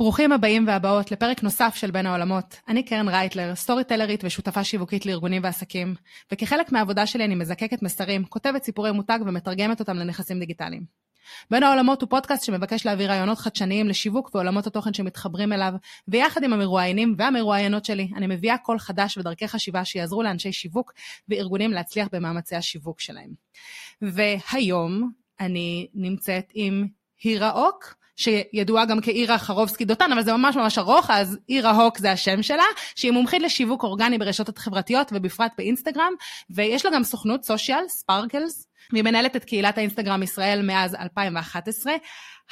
ברוכים הבאים והבאות לפרק נוסף של בין העולמות. אני קרן רייטלר, סטורי טלרית ושותפה שיווקית לארגונים ועסקים, וכחלק מהעבודה שלי אני מזקקת מסרים, כותבת סיפורי מותג ומתרגמת אותם לנכסים דיגיטליים. בין העולמות הוא פודקאסט שמבקש להביא רעיונות חדשניים לשיווק ועולמות התוכן שמתחברים אליו, ויחד עם המרואיינים והמרואיינות שלי, אני מביאה קול חדש ודרכי חשיבה שיעזרו לאנשי שיווק וארגונים להצליח במאמצי השיווק שלהם. והיום אני נמצאת עם הירה אוק, שידועה גם כאירה חרובסקי דותן, אבל זה ממש ממש ארוך, אז אירה הוק זה השם שלה, שהיא מומחית לשיווק אורגני ברשתות חברתיות ובפרט באינסטגרם, ויש לה גם סוכנות סושיאל, ספארקלס, והיא מנהלת את קהילת האינסטגרם ישראל מאז 2011.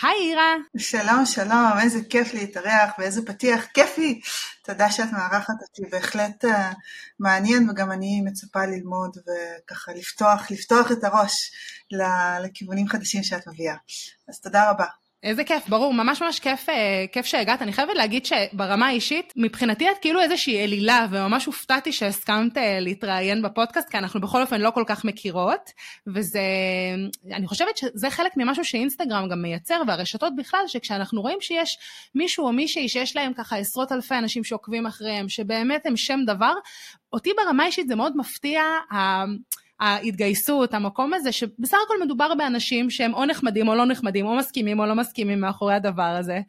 היי אירה. שלום, שלום, איזה כיף להתארח ואיזה פתיח כיפי. תודה שאת מארחת אותי, בהחלט uh, מעניין וגם אני מצפה ללמוד וככה לפתוח, לפתוח את הראש לכיוונים חדשים שאת מביאה. אז תודה רבה. איזה כיף, ברור, ממש ממש כיף, אה, כיף שהגעת. אני חייבת להגיד שברמה האישית, מבחינתי את כאילו איזושהי אלילה, וממש הופתעתי שהסכמת אה, להתראיין בפודקאסט, כי אנחנו בכל אופן לא כל כך מכירות, וזה, אני חושבת שזה חלק ממשהו שאינסטגרם גם מייצר, והרשתות בכלל, שכשאנחנו רואים שיש מישהו או מישהי שיש להם ככה עשרות אלפי אנשים שעוקבים אחריהם, שבאמת הם שם דבר, אותי ברמה האישית זה מאוד מפתיע. ההתגייסות, המקום הזה, שבסך הכל מדובר באנשים שהם או נחמדים או לא נחמדים, או מסכימים או לא מסכימים מאחורי הדבר הזה.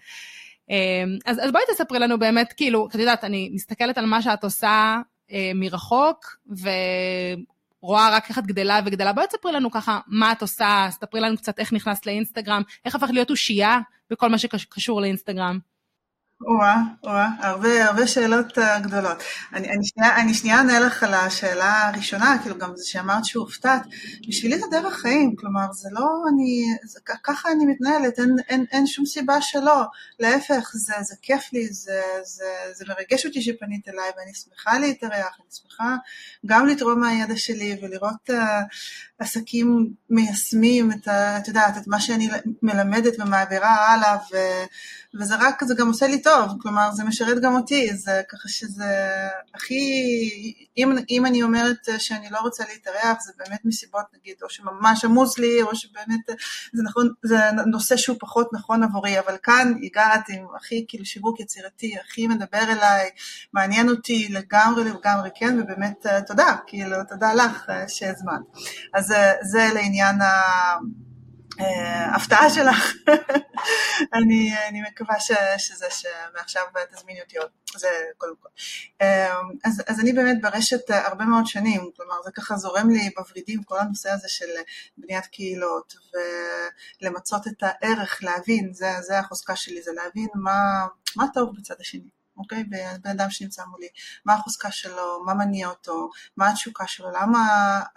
אמ, אז, אז בואי תספרי לנו באמת, כאילו, את יודעת, אני מסתכלת על מה שאת עושה אה, מרחוק, ורואה רק איך את גדלה וגדלה. בואי תספרי לנו ככה מה את עושה, ספרי לנו קצת איך נכנסת לאינסטגרם, איך הפך להיות אושייה בכל מה שקשור לאינסטגרם. או-אה, או-אה, הרבה, הרבה שאלות uh, גדולות. אני, אני, שנייה, אני שנייה אענה לך על השאלה הראשונה, כאילו גם זה שאמרת שהופתעת. בשבילי זה דרך חיים, כלומר זה לא אני, זה, ככה אני מתנהלת, אין, אין, אין שום סיבה שלא. להפך, זה, זה כיף לי, זה, זה, זה מרגש אותי שפנית אליי ואני שמחה להתארח, אני שמחה גם לתרום מהידע שלי ולראות uh, עסקים מיישמים את, ה, את יודעת, את מה שאני מלמדת ומעבירה הלאה, ו, וזה רק, זה גם עושה לי טוב, כלומר זה משרת גם אותי, זה ככה שזה הכי, אם, אם אני אומרת שאני לא רוצה להתארח, זה באמת מסיבות נגיד, או שממש עמוס לי, או שבאמת זה נכון, זה נושא שהוא פחות נכון עבורי, אבל כאן הגעת עם הכי כאילו שיווק יצירתי, הכי מדבר אליי, מעניין אותי לגמרי לגמרי, כן, ובאמת תודה, כאילו תודה לך שהזמנת. אז זה, לעניין אה, שלך. אני, אני מקווה ש, שזה שמעכשיו תזמיני אותי עוד, זה קודם כל. אה, אז, אז אני באמת ברשת הרבה מאוד שנים, כלומר זה ככה זורם לי בוורידים כל הנושא הזה של בניית קהילות ולמצות את הערך, להבין, זה, זה החוזקה שלי, זה להבין מה, מה טוב בצד השני. אוקיי? בן אדם שנמצא מולי, מה החוזקה שלו, מה מניע אותו, מה התשוקה שלו, למה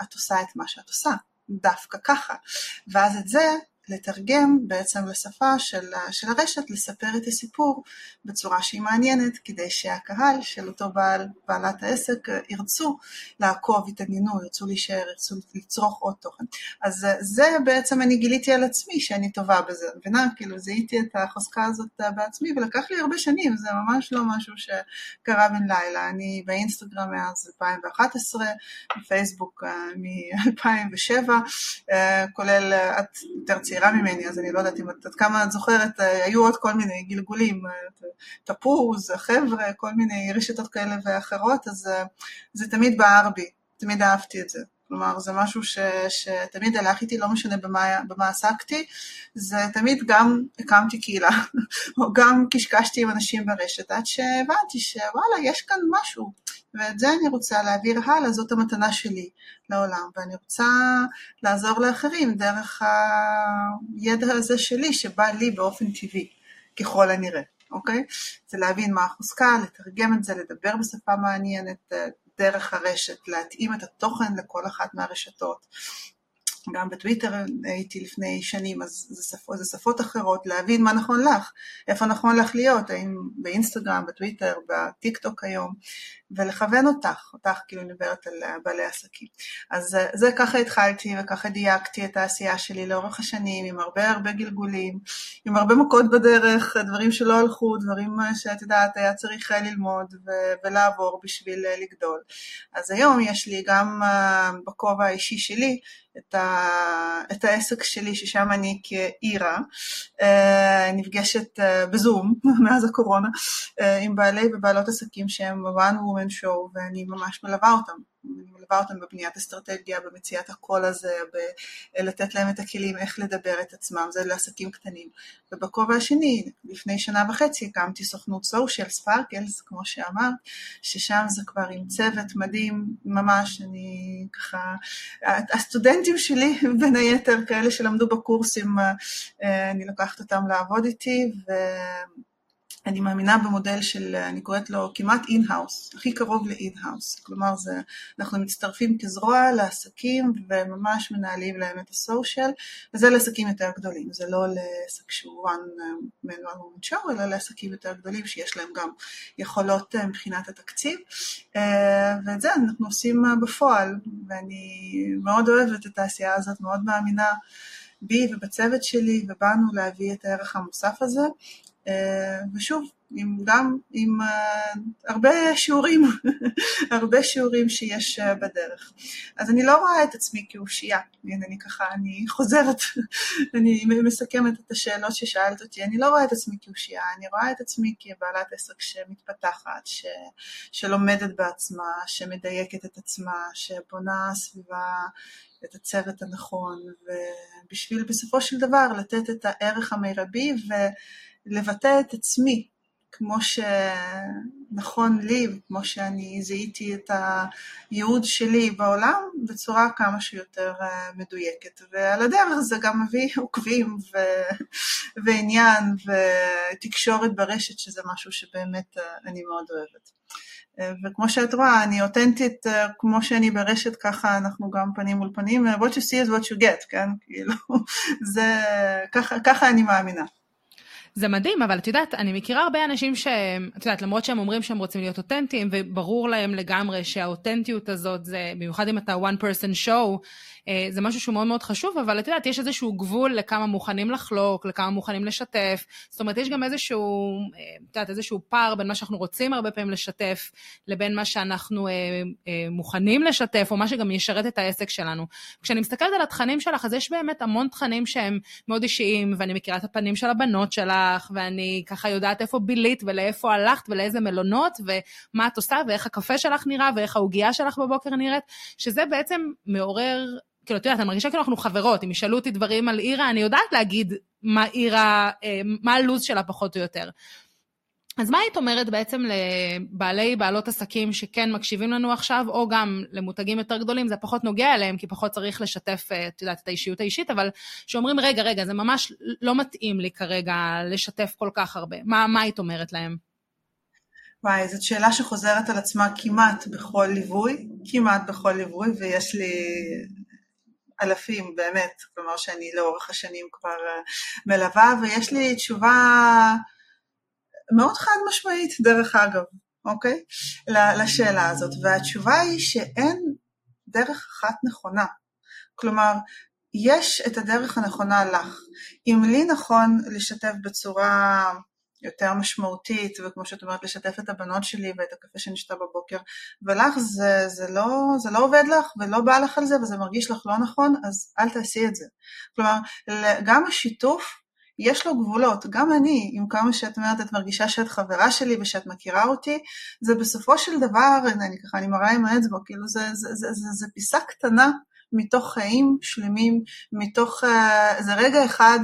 את עושה את מה שאת עושה, דווקא ככה. ואז את זה לתרגם בעצם לשפה של, של הרשת, לספר את הסיפור בצורה שהיא מעניינת, כדי שהקהל של אותו בעל, בעלת העסק ירצו לעקוב, יתעניינו, ירצו להישאר, ירצו לצרוך עוד תוכן. אז זה בעצם אני גיליתי על עצמי שאני טובה בזה, מבינה? כאילו זיהיתי את החוזקה הזאת בעצמי, ולקח לי הרבה שנים, זה ממש לא משהו שקרה בן לילה. אני באינסטגרם מאז 2011, בפייסבוק אה, מ-2007, אה, כולל, את יותר צעירה ממני, אז אני לא יודעת אם את, עד כמה את זוכרת, אה, היו עוד כל מיני גלגולים, אה, תפוז, חבר'ה, כל מיני רשתות כאלה ואחרות, אז אה, זה תמיד בער בי, תמיד אהבתי את זה. כלומר זה משהו ש, שתמיד הלך איתי, לא משנה במה, במה עסקתי, זה תמיד גם הקמתי קהילה, או גם קשקשתי עם אנשים ברשת, עד שהבנתי שוואלה, יש כאן משהו, ואת זה אני רוצה להעביר הלאה, זאת המתנה שלי לעולם, ואני רוצה לעזור לאחרים דרך הידע הזה שלי, שבא לי באופן טבעי, ככל הנראה. אוקיי? זה להבין מה החוזקה, לתרגם את זה, לדבר בשפה מעניינת, דרך הרשת, להתאים את התוכן לכל אחת מהרשתות. גם בטוויטר הייתי לפני שנים, אז זה שפות, זה שפות אחרות, להבין מה נכון לך, איפה נכון לך להיות, האם באינסטגרם, בטוויטר, בטיק טוק היום, ולכוון אותך, אותך כאילו מדברת על בעלי עסקים. אז זה ככה התחלתי וככה דייקתי את העשייה שלי לאורך השנים, עם הרבה הרבה גלגולים, עם הרבה מכות בדרך, דברים שלא הלכו, דברים שאת יודעת היה צריך ללמוד ו- ולעבור בשביל לגדול. אז היום יש לי גם בכובע האישי שלי, את, ה, את העסק שלי, ששם אני כאירה, אה, נפגשת אה, בזום מאז הקורונה, אה, עם בעלי ובעלות עסקים שהם one woman show, ואני ממש מלווה אותם. אני מלווה אותם בבניית אסטרטגיה, במציאת הקול הזה, בלתת להם את הכלים איך לדבר את עצמם, זה לעסקים קטנים. ובכובע השני, לפני שנה וחצי הקמתי סוכנות סושיאל, ספארקלס, כמו שאמרת, ששם זה כבר עם צוות מדהים, ממש, אני ככה, הסטודנטים שלי, בין היתר, כאלה שלמדו בקורסים, אה, אני לוקחת אותם לעבוד איתי, ו... אני מאמינה במודל של, אני קוראת לו כמעט in-house, הכי קרוב ל in-house, כלומר זה, אנחנו מצטרפים כזרוע לעסקים וממש מנהלים להם את ה social, וזה לעסקים יותר גדולים, זה לא לעסק שהוא one man one woman show, אלא לעסקים יותר גדולים שיש להם גם יכולות אה, מבחינת התקציב, אה, ואת זה אנחנו עושים אה, בפועל, ואני מאוד אוהבת את העשייה הזאת, מאוד מאמינה בי ובצוות שלי, ובאנו להביא את הערך המוסף הזה. אה, ושוב, עם, גם עם uh, הרבה שיעורים, הרבה שיעורים שיש uh, בדרך. אז אני לא רואה את עצמי כאושייה, הנה אני ככה, אני חוזרת, אני מסכמת את השאלות ששאלת אותי, אני לא רואה את עצמי כאושייה, אני רואה את עצמי כבעלת עסק שמתפתחת, ש, שלומדת בעצמה, שמדייקת את עצמה, שבונה סביבה את הצוות הנכון, ובשביל בסופו של דבר לתת את הערך המרבי ו... לבטא את עצמי כמו שנכון לי וכמו שאני זיהיתי את הייעוד שלי בעולם בצורה כמה שיותר אה, מדויקת ועל הדרך זה גם מביא עוקבים ו... ועניין ותקשורת ברשת שזה משהו שבאמת אה, אני מאוד אוהבת. אה, וכמו שאת רואה, אני אותנטית כמו שאני ברשת, ככה אנחנו גם פנים מול פנים, what you see is what you get, כן? כאילו, זה, ככה, ככה אני מאמינה. זה מדהים, אבל את יודעת, אני מכירה הרבה אנשים שהם, את יודעת, למרות שהם אומרים שהם רוצים להיות אותנטיים, וברור להם לגמרי שהאותנטיות הזאת זה, במיוחד אם אתה one person show, אה, זה משהו שהוא מאוד מאוד חשוב, אבל את יודעת, יש איזשהו גבול לכמה מוכנים לחלוק, לכמה מוכנים לשתף. זאת אומרת, יש גם איזשהו, אה, את יודעת, איזשהו פער בין מה שאנחנו רוצים הרבה פעמים לשתף, לבין מה שאנחנו אה, אה, מוכנים לשתף, או מה שגם ישרת את העסק שלנו. כשאני מסתכלת על התכנים שלך, אז יש באמת המון תכנים שהם מאוד אישיים, ואני מכירה את הפנים של הבנות שלך, ואני ככה יודעת איפה בילית ולאיפה הלכת ולאיזה מלונות, ומה את עושה, ואיך הקפה שלך נראה, ואיך העוגייה שלך בבוקר נראית, שזה בעצם מעורר כאילו, את יודעת, אני מרגישה כאילו אנחנו חברות, אם ישאלו אותי דברים על אירה, אני יודעת להגיד מה אירה, אה, מה הלו"ז שלה פחות או יותר. אז מה היית אומרת בעצם לבעלי, בעלות עסקים שכן מקשיבים לנו עכשיו, או גם למותגים יותר גדולים, זה פחות נוגע אליהם, כי פחות צריך לשתף, אה, את יודעת, את האישיות האישית, אבל שאומרים, רגע, רגע, זה ממש לא מתאים לי כרגע לשתף כל כך הרבה. מה, מה היית אומרת להם? וואי, זאת שאלה שחוזרת על עצמה כמעט בכל ליווי, כמעט בכל ליווי, ויש לי אלפים באמת, כלומר שאני לאורך השנים כבר אה, מלווה, ויש לי תשובה מאוד חד משמעית דרך אגב, אוקיי? לשאלה הזאת, והתשובה היא שאין דרך אחת נכונה. כלומר, יש את הדרך הנכונה לך. אם לי נכון לשתף בצורה יותר משמעותית, וכמו שאת אומרת, לשתף את הבנות שלי ואת הקפה שנשתה בבוקר, ולך זה, זה, לא, זה לא עובד לך ולא בא לך על זה וזה מרגיש לך לא נכון, אז אל תעשי את זה. כלומר, גם השיתוף יש לו גבולות, גם אני, עם כמה שאת אומרת, את מרגישה שאת חברה שלי ושאת מכירה אותי, זה בסופו של דבר, אני ככה, אני מראה עם האצבע, כאילו זה, זה, זה, זה, זה פיסה קטנה מתוך חיים שלמים, מתוך, uh, זה רגע אחד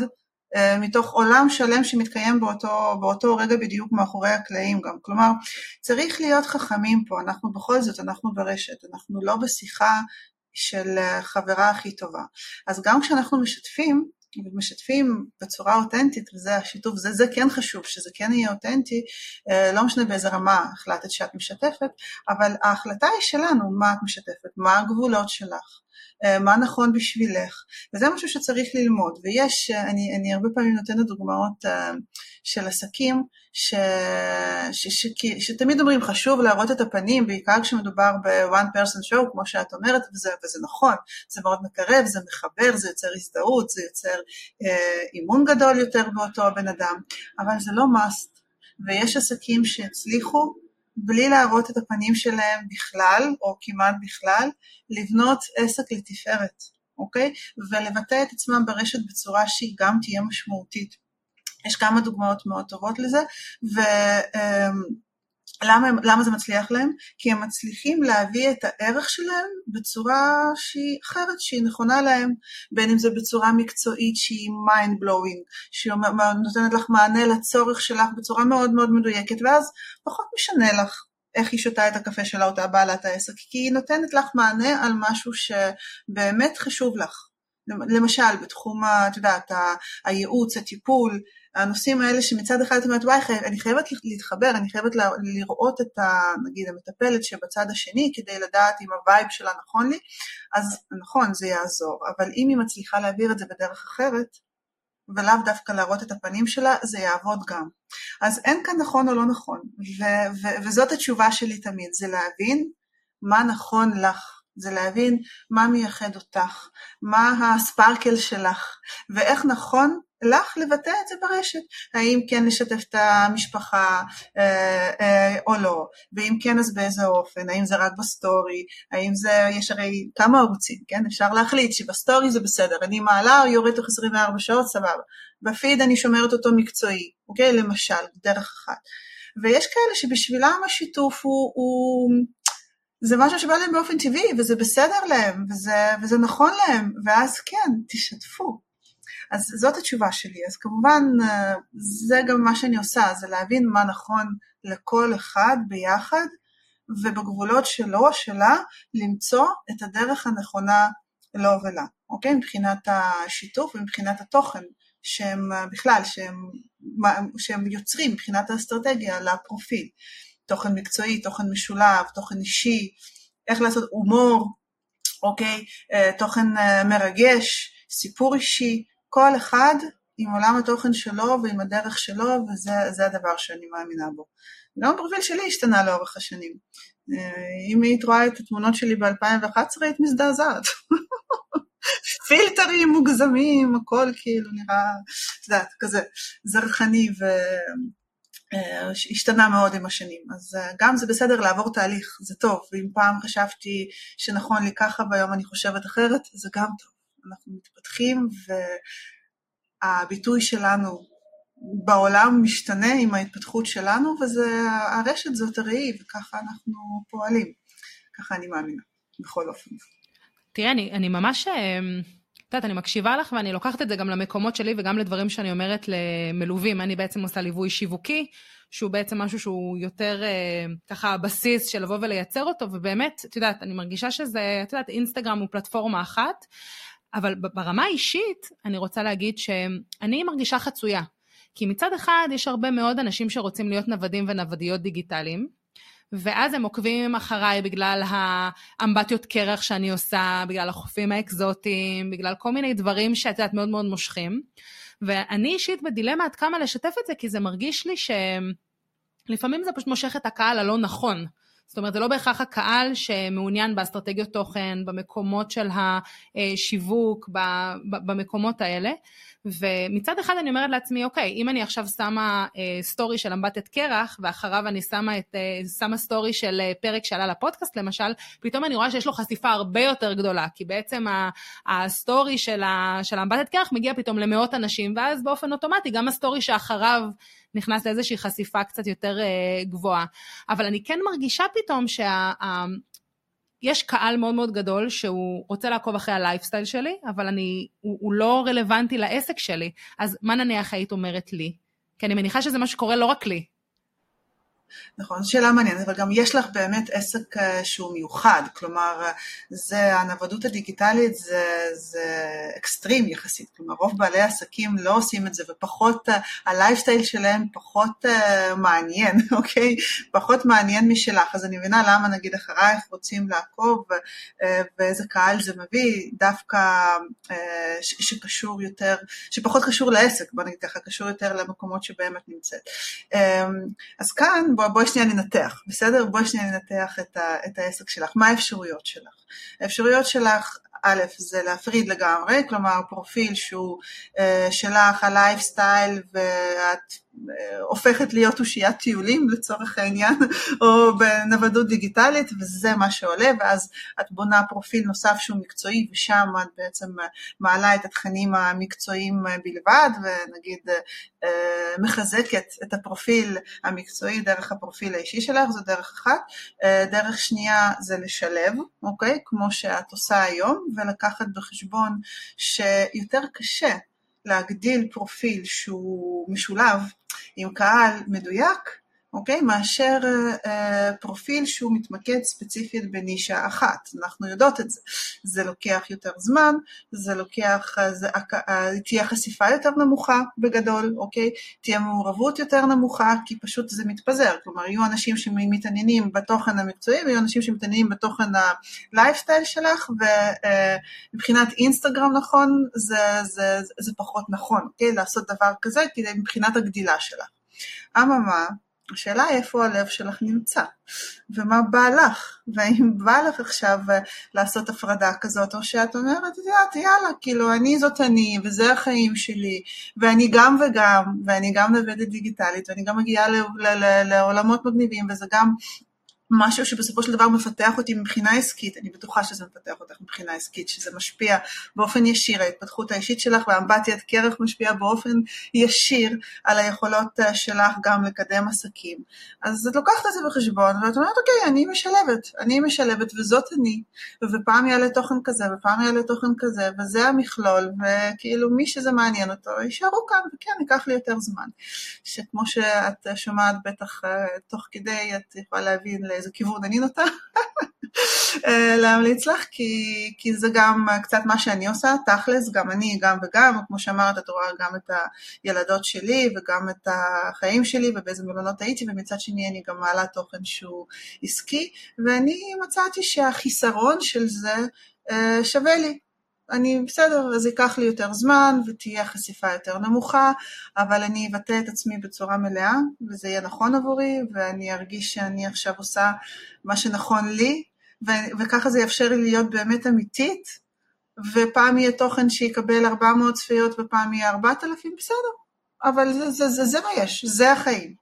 אה, מתוך עולם שלם שמתקיים באותו, באותו רגע בדיוק מאחורי הקלעים גם. כלומר, צריך להיות חכמים פה, אנחנו בכל זאת, אנחנו ברשת, אנחנו לא בשיחה של חברה הכי טובה. אז גם כשאנחנו משתפים, ומשתפים בצורה אותנטית, וזה השיתוף, זה, זה כן חשוב, שזה כן יהיה אותנטי, אה, לא משנה באיזה רמה החלטת שאת משתפת, אבל ההחלטה היא שלנו, מה את משתפת, מה הגבולות שלך, מה נכון בשבילך, וזה משהו שצריך ללמוד, ויש, אה, אני, אני הרבה פעמים נותנת דוגמאות אה, של עסקים, ש, ש, ש, ש, שתמיד אומרים חשוב להראות את הפנים, בעיקר כשמדובר ב-one person show, כמו שאת אומרת, וזה, וזה נכון, זה מאוד מקרב, זה מחבר, זה יוצר הזדהות, זה יוצר אה, אימון גדול יותר באותו הבן אדם, אבל זה לא must, ויש עסקים שהצליחו בלי להראות את הפנים שלהם בכלל, או כמעט בכלל, לבנות עסק לתפארת, אוקיי? ולבטא את עצמם ברשת בצורה שהיא גם תהיה משמעותית. יש כמה דוגמאות מאוד טובות לזה, ו... למה, למה זה מצליח להם? כי הם מצליחים להביא את הערך שלהם בצורה שהיא אחרת, שהיא נכונה להם, בין אם זה בצורה מקצועית שהיא mind blowing, שהיא נותנת לך מענה לצורך שלך בצורה מאוד מאוד מדויקת, ואז פחות משנה לך איך היא שותה את הקפה שלה אותה בעלת העסק, כי היא נותנת לך מענה על משהו שבאמת חשוב לך. למשל, בתחום, את יודעת, הייעוץ, הטיפול, הנושאים האלה שמצד אחד את אומרת, וואי, אני חייבת להתחבר, אני חייבת לראות את, ה, נגיד, המטפלת שבצד השני כדי לדעת אם ה vibe שלה נכון לי, אז נכון, זה יעזור, אבל אם היא מצליחה להעביר את זה בדרך אחרת, ולאו דווקא להראות את הפנים שלה, זה יעבוד גם. אז אין כאן נכון או לא נכון, ו- ו- וזאת התשובה שלי תמיד, זה להבין מה נכון לך. זה להבין מה מייחד אותך, מה ה sparkle שלך, ואיך נכון לך לבטא את זה ברשת, האם כן לשתף את המשפחה אה, אה, או לא, ואם כן אז באיזה אופן, האם זה רק בסטורי, האם זה, יש הרי כמה ערוצים, כן, אפשר להחליט שבסטורי זה בסדר, אני מעלה או יורד תוך 24 שעות, סבבה, בפיד אני שומרת אותו מקצועי, אוקיי, למשל, דרך אחת, ויש כאלה שבשבילם השיתוף הוא, הוא זה משהו שבא להם באופן טבעי, וזה בסדר להם, וזה, וזה נכון להם, ואז כן, תשתפו. אז זאת התשובה שלי. אז כמובן, אה, זה גם מה שאני עושה, זה להבין מה נכון לכל אחד ביחד, ובגבולות שלו או שלה, למצוא את הדרך הנכונה לו ולה, אוקיי? מבחינת השיתוף ומבחינת התוכן שהם אה, בכלל, שהם, שהם יוצרים מבחינת האסטרטגיה לפרופיל. תוכן מקצועי, תוכן משולב, תוכן אישי, איך לעשות הומור, אוקיי? אה, תוכן מרגש, סיפור אישי, כל אחד עם עולם התוכן שלו ועם הדרך שלו, וזה הדבר שאני מאמינה בו. גם הפרופיל שלי השתנה לאורך השנים. אה, אם היית רואה את התמונות שלי ב-2011, היית מזדעזעת. פילטרים מוגזמים, הכל כאילו נראה, את יודעת, כזה זרחני והשתנה אה, מאוד עם השנים. אז אה, גם זה בסדר לעבור תהליך, זה טוב, ואם פעם חשבתי שנכון לי ככה והיום אני חושבת אחרת, זה גם טוב. אנחנו מתפתחים והביטוי שלנו בעולם משתנה עם ההתפתחות שלנו, והרשת זאת הראי, וככה אנחנו פועלים. ככה אני מאמינה, בכל אופן. תראה, אני, אני ממש, אה, את יודעת, אני מקשיבה לך ואני לוקחת את זה גם למקומות שלי וגם לדברים שאני אומרת למלווים. אני בעצם עושה ליווי שיווקי, שהוא בעצם משהו שהוא יותר אה, ככה הבסיס של לבוא ולייצר אותו, ובאמת, את יודעת, אני מרגישה שזה, את יודעת, אינסטגרם הוא פלטפורמה אחת, אבל ברמה האישית, אני רוצה להגיד שאני מרגישה חצויה. כי מצד אחד יש הרבה מאוד אנשים שרוצים להיות נוודים ונוודיות דיגיטליים, ואז הם עוקבים אחריי בגלל האמבטיות קרח שאני עושה, בגלל החופים האקזוטיים, בגלל כל מיני דברים שאת יודעת מאוד מאוד מושכים. ואני אישית בדילמה עד כמה לשתף את זה, כי זה מרגיש לי שלפעמים זה פשוט מושך את הקהל הלא נכון. זאת אומרת, זה לא בהכרח הקהל שמעוניין באסטרטגיות תוכן, במקומות של השיווק, במקומות האלה. ומצד אחד אני אומרת לעצמי, אוקיי, אם אני עכשיו שמה אה, סטורי של אמבטת קרח, ואחריו אני שמה, את, אה, שמה סטורי של אה, פרק שעלה לפודקאסט למשל, פתאום אני רואה שיש לו חשיפה הרבה יותר גדולה, כי בעצם הסטורי של, של אמבטת קרח מגיע פתאום למאות אנשים, ואז באופן אוטומטי גם הסטורי שאחריו נכנס לאיזושהי חשיפה קצת יותר אה, גבוהה. אבל אני כן מרגישה פתאום שה... יש קהל מאוד מאוד גדול שהוא רוצה לעקוב אחרי הלייפסטייל שלי, אבל אני, הוא, הוא לא רלוונטי לעסק שלי. אז מה נניח היית אומרת לי? כי אני מניחה שזה מה שקורה לא רק לי. נכון, שאלה מעניינת, אבל גם יש לך באמת עסק אה, שהוא מיוחד, כלומר, אה, זה, הנוודות הדיגיטלית זה, זה אקסטרים יחסית, כלומר, רוב בעלי העסקים לא עושים את זה, ופחות, אה, הלייפסטייל שלהם פחות uh, מעניין, אוקיי? פחות מעניין משלך, אז אני מבינה למה נגיד אחרייך רוצים לעקוב, ואיזה קהל זה מביא, דווקא uh, שקשור יותר, שפחות קשור לעסק, בוא נגיד ככה, קשור יותר למקומות שבהם את נמצאת. Um, אז כאן, בואי בוא שנייה ננתח, בסדר? בואי שנייה ננתח את, ה, את העסק שלך. מה האפשרויות שלך? האפשרויות שלך, א', זה להפריד לגמרי, כלומר פרופיל שהוא אה, שלך, הלייפסטייל ואת הופכת להיות אושיית טיולים לצורך העניין, או בנוודות דיגיטלית, וזה מה שעולה, ואז את בונה פרופיל נוסף שהוא מקצועי, ושם את בעצם מעלה את התכנים המקצועיים בלבד, ונגיד אה, מחזקת את הפרופיל המקצועי דרך הפרופיל האישי שלך, זו דרך אחת. אה, דרך שנייה זה לשלב, אוקיי? כמו שאת עושה היום, ולקחת בחשבון שיותר קשה להגדיל פרופיל שהוא משולב עם קהל מדויק, אוקיי? מאשר אה, פרופיל שהוא מתמקד ספציפית בנישה אחת. אנחנו יודעות את זה. זה לוקח יותר זמן, זה לוקח, זה, אה, תהיה חשיפה יותר נמוכה בגדול, אוקיי? תהיה מעורבות יותר נמוכה, כי פשוט זה מתפזר. כלומר, יהיו אנשים שמתעניינים בתוכן המקצועי, ויהיו אנשים שמתעניינים בתוכן הלייפסטייל שלך, ומבחינת אה, אינסטגרם נכון, זה, זה, זה, זה פחות נכון, אוקיי? לעשות דבר כזה, כדי מבחינת הגדילה שלך. אממה, השאלה היא איפה הלב שלך נמצא, ומה בא לך, והאם בא לך עכשיו אה, לעשות הפרדה כזאת, או שאת אומרת, את יודעת, יאללה, כאילו, אני זאת אני, וזה החיים שלי, ואני גם וגם, ואני גם עובדת דיגיטלית, ואני גם מגיעה לעולמות מגניבים, וזה גם משהו שבסופו של דבר מפתח אותי מבחינה עסקית, אני בטוחה שזה מפתח אותך מבחינה עסקית, שזה משפיע באופן ישיר, ההתפתחות האישית שלך והאמבטיית קרח משפיע באופן ישיר על היכולות אה, שלך גם לקדם עסקים. אז את לוקחת את זה בחשבון ואת אומרת, אוקיי, אני משלבת, אני משלבת וזאת אני, ופעם יעלה תוכן כזה ופעם יעלה תוכן כזה, וזה המכלול, וכאילו מי שזה מעניין אותו, יישארו כאן, וכן, ייקח לי יותר זמן. שכמו שאת שומעת בטח אה, תוך כדי, את יכולה להבין לאיזה כיוון אני נוטה אה, להמליץ לך, כי, כי זה גם קצת מה שאני עושה, תכלס, גם אני, גם וגם, כמו שאמרת, את רואה גם את הילדות שלי וגם את החיים שלי ובאיזה מלונות הייתי, ומצד שני אני גם מעלה תוכן שהוא עסקי, ואני מצאתי שהחיסרון של זה אה, שווה לי. אני בסדר, אז ייקח לי יותר זמן ותהיה חשיפה יותר נמוכה, אבל אני אבטא את עצמי בצורה מלאה וזה יהיה נכון עבורי ואני ארגיש שאני עכשיו עושה מה שנכון לי ו- וככה זה יאפשר לי להיות באמת אמיתית ופעם יהיה תוכן שיקבל 400 צפיות ופעם יהיה 4,000, בסדר, אבל זה, זה, זה, זה מה יש, זה החיים.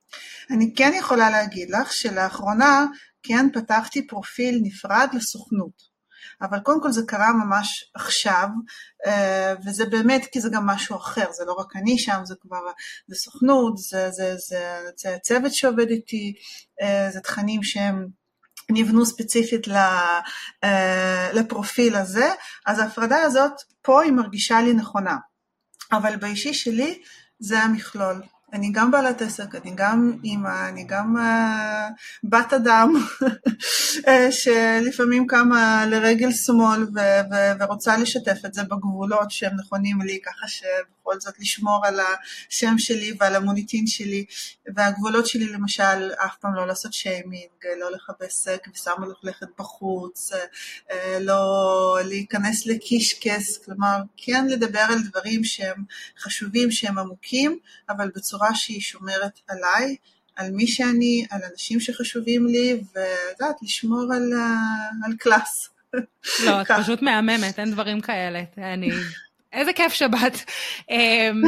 אני כן יכולה להגיד לך שלאחרונה כן פתחתי פרופיל נפרד לסוכנות. אבל קודם כל זה קרה ממש עכשיו, אה, וזה באמת כי זה גם משהו אחר, זה לא רק אני שם, זה כבר, זה סוכנות, זה, זה, זה, זה צוות שעובד איתי, אה, זה תכנים שהם נבנו ספציפית אה, לפרופיל הזה, אז ההפרדה הזאת פה היא מרגישה לי נכונה, אבל באישי שלי זה המכלול. אני גם בעלת עסק, אני גם אימא, אני גם uh, בת אדם אה, שלפעמים קמה לרגל שמאל ו- ו- ורוצה לשתף את זה בגבולות שהם נכונים לי, ככה שבכל זאת לשמור על השם שלי ועל המוניטין שלי, והגבולות שלי למשל אף פעם לא לעשות שיימינג, לא לכבס כביסה מלוכלכת בחוץ, לא להיכנס לקישקס, כלומר כן לדבר על דברים שהם חשובים, שהם עמוקים, אבל בצורה בצורה שהיא שומרת עליי, על מי שאני, על אנשים שחשובים לי, ואת יודעת, לשמור על, על קלאס. לא, את פשוט מהממת, אין דברים כאלה. אני... איזה כיף שבאת. אמ,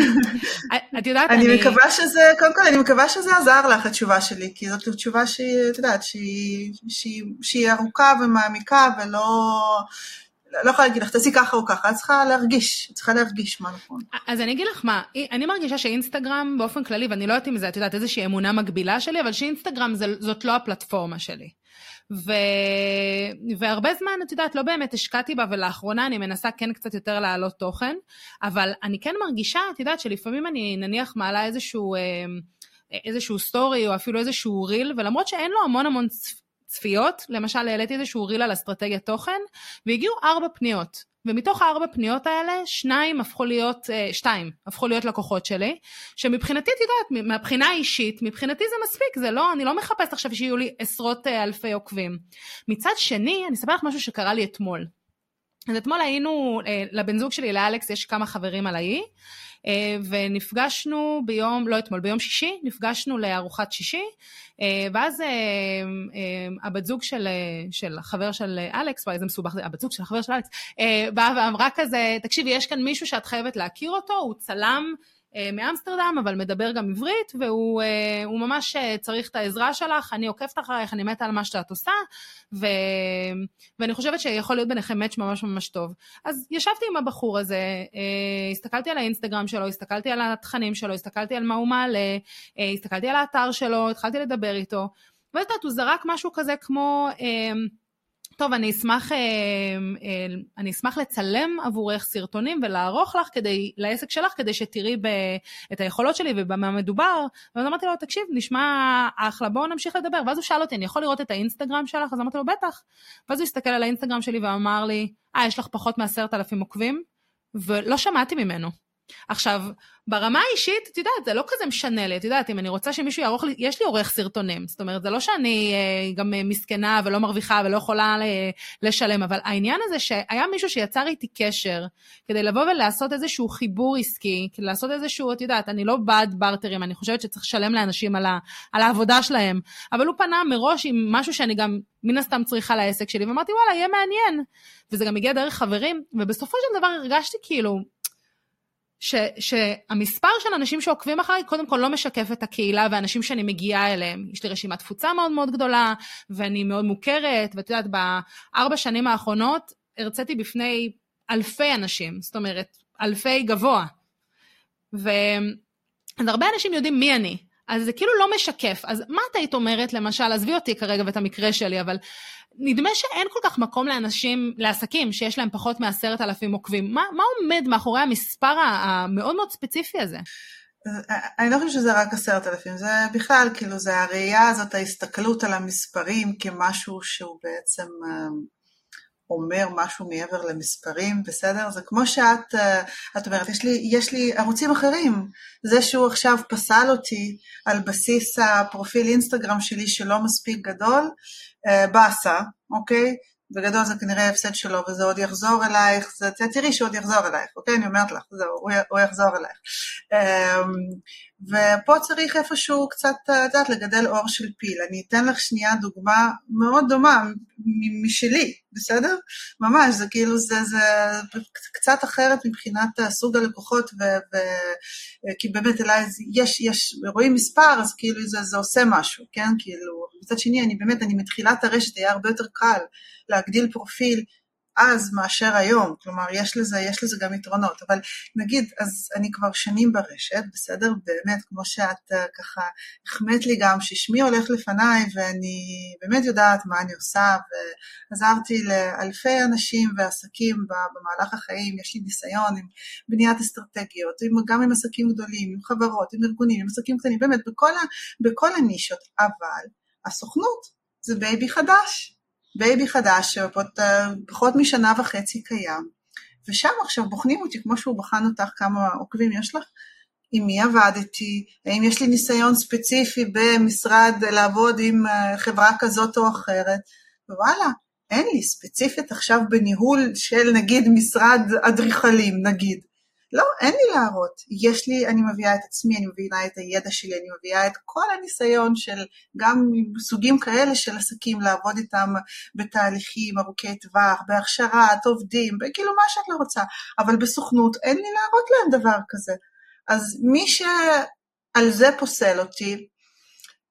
את יודעת, אני... אני מקווה שזה, קודם כל, אני מקווה שזה עזר לך, התשובה שלי, כי זאת תשובה שהיא, את יודעת, שהיא, שהיא, שהיא ארוכה ומעמיקה ולא... לא יכולה להגיד לך, תעשי ככה או ככה, את צריכה להרגיש, את צריכה להרגיש מה נכון. אז אני אגיד לך מה, אני מרגישה שאינסטגרם באופן כללי, ואני לא יודעת אם זה, את יודעת, איזושהי אמונה מקבילה שלי, אבל שאינסטגרם זה, זאת לא הפלטפורמה שלי. ו... והרבה זמן, את יודעת, לא באמת השקעתי בה, ולאחרונה אני מנסה כן קצת יותר להעלות תוכן, אבל אני כן מרגישה, את יודעת, שלפעמים אני נניח מעלה איזשהו... אה, איזשהו סטורי או אפילו איזשהו ריל, ולמרות שאין לו המון המון צפיות, למשל העליתי איזשהו ריל על אסטרטגיית תוכן, והגיעו ארבע פניות. ומתוך הארבע פניות האלה, שניים הפכו להיות, אה, שתיים הפכו להיות לקוחות שלי, שמבחינתי, את יודעת, מהבחינה האישית, מבחינתי זה מספיק, זה לא, אני לא מחפשת עכשיו שיהיו לי עשרות אה, אלפי עוקבים. מצד שני, אני אספר לך משהו שקרה לי אתמול. אז אתמול היינו, אה, לבן זוג שלי, לאלכס, יש כמה חברים על האי, ונפגשנו ביום, לא אתמול, ביום שישי, נפגשנו לארוחת שישי, ואז הבת זוג של, של החבר של אלכס, וואי איזה מסובך זה, הבת זוג של החבר של אלכס, באה ואמרה כזה, תקשיבי, יש כאן מישהו שאת חייבת להכיר אותו, הוא צלם, אה, מאמסטרדם, אבל מדבר גם עברית, והוא אה, ממש אה, צריך את העזרה שלך, אני עוקבת אחרייך, אני מתה על מה שאת עושה, ו... ואני חושבת שיכול להיות ביניכם מאץ' ממש ממש טוב. אז ישבתי עם הבחור הזה, הסתכלתי על האינסטגרם שלו, הסתכלתי על התכנים שלו, הסתכלתי על מה הוא מעלה, הסתכלתי על האתר שלו, התחלתי לדבר איתו, ואת יודעת, הוא זרק משהו כזה כמו... טוב, אני אשמח, אה, אה, אני אשמח לצלם עבורך סרטונים ולערוך לך כדי, לעסק שלך, כדי שתראי ב, את היכולות שלי ובמה מדובר. ואז אמרתי לו, תקשיב, נשמע אחלה, בואו נמשיך לדבר. ואז הוא שאל אותי, אני יכול לראות את האינסטגרם שלך? אז אמרתי לו, בטח. ואז הוא הסתכל על האינסטגרם שלי ואמר לי, אה, יש לך פחות מעשרת אלפים עוקבים? ולא שמעתי ממנו. עכשיו, ברמה האישית, את יודעת, זה לא כזה משנה לי, את יודעת, אם אני רוצה שמישהו יערוך לי, יש לי עורך סרטונים, זאת אומרת, זה לא שאני אה, גם אה, מסכנה ולא מרוויחה ולא יכולה לשלם, אבל העניין הזה שהיה מישהו שיצר איתי קשר, כדי לבוא ולעשות איזשהו חיבור עסקי, כדי לעשות איזשהו, את יודעת, אני לא בעד בארטרים, אני חושבת שצריך לשלם לאנשים על, ה, על העבודה שלהם, אבל הוא פנה מראש עם משהו שאני גם מן הסתם צריכה לעסק שלי, ואמרתי, וואלה, יהיה מעניין. וזה גם הגיע דרך חברים, ובסופו של דבר הרגשתי כאילו, ש, שהמספר של אנשים שעוקבים אחריי קודם כל לא משקף את הקהילה ואנשים שאני מגיעה אליהם. יש לי רשימת תפוצה מאוד מאוד גדולה, ואני מאוד מוכרת, ואת יודעת, בארבע שנים האחרונות הרציתי בפני אלפי אנשים, זאת אומרת, אלפי גבוה. ואז הרבה אנשים יודעים מי אני, אז זה כאילו לא משקף. אז מה את היית אומרת, למשל, עזבי אותי כרגע ואת המקרה שלי, אבל נדמה שאין כל כך מקום לאנשים, לעסקים שיש להם פחות מעשרת אלפים עוקבים. מה, מה עומד מאחורי המספר המאוד מאוד ספציפי הזה? אני לא חושבת שזה רק עשרת אלפים, זה בכלל, כאילו, זה הראייה הזאת, ההסתכלות על המספרים כמשהו שהוא בעצם אה, אומר משהו מעבר למספרים, בסדר? זה כמו שאת אה, את אומרת, יש לי, יש לי ערוצים אחרים. זה שהוא עכשיו פסל אותי על בסיס הפרופיל אינסטגרם שלי שלא מספיק גדול, אה, באסה, אוקיי? בגדול זה כנראה הפסד שלו וזה עוד יחזור אלייך, זה, תראי שעוד יחזור אלייך, אוקיי? אני אומרת לך, זהו, הוא, יחזור אלייך. ופה צריך איפשהו קצת, את יודעת, לגדל אור של פיל. אני אתן לך שנייה דוגמה מאוד דומה משלי, בסדר? ממש, זה כאילו, זה, זה קצת אחרת מבחינת סוג הלקוחות, ו, ו, כי באמת אליי יש, יש, רואים מספר, אז כאילו זה, זה עושה משהו, כן? כאילו, מצד שני, אני באמת, אני מתחילת הרשת, היה הרבה יותר קל להגדיל פרופיל אז מאשר היום, כלומר יש לזה, יש לזה גם יתרונות, אבל נגיד, אז אני כבר שנים ברשת, בסדר? באמת, כמו שאת אה, ככה החמאת לי גם, ששמי הולך לפניי ואני באמת יודעת מה אני עושה, ועזרתי לאלפי אנשים ועסקים במהלך החיים, יש לי ניסיון עם בניית אסטרטגיות, גם עם עסקים גדולים, עם חברות, עם ארגונים, עם עסקים קטנים, באמת, בכל, ה, בכל הנישות, אבל הסוכנות זה baby חדש. baby חדש שפחות משנה וחצי קיים, ושם עכשיו בוחנים אותי כמו שהוא בחן אותך כמה עוקבים יש לך, עם מי עבדתי, האם יש לי ניסיון ספציפי במשרד לעבוד עם אה, חברה כזאת או אחרת, ווואלה, אין לי ספציפית עכשיו בניהול של נגיד משרד אדריכלים נגיד, לא, אין לי להראות. יש לי, אני מביאה את עצמי, אני מביאה את הידע שלי, אני מביאה את כל הניסיון של גם סוגים כאלה של עסקים, לעבוד איתם בתהליכים ארוכי טווח, בהכשרת עובדים, כאילו מה שאת לא רוצה. אבל בסוכנות אין לי להראות להם דבר כזה. אז מי שעל זה פוסל אותי,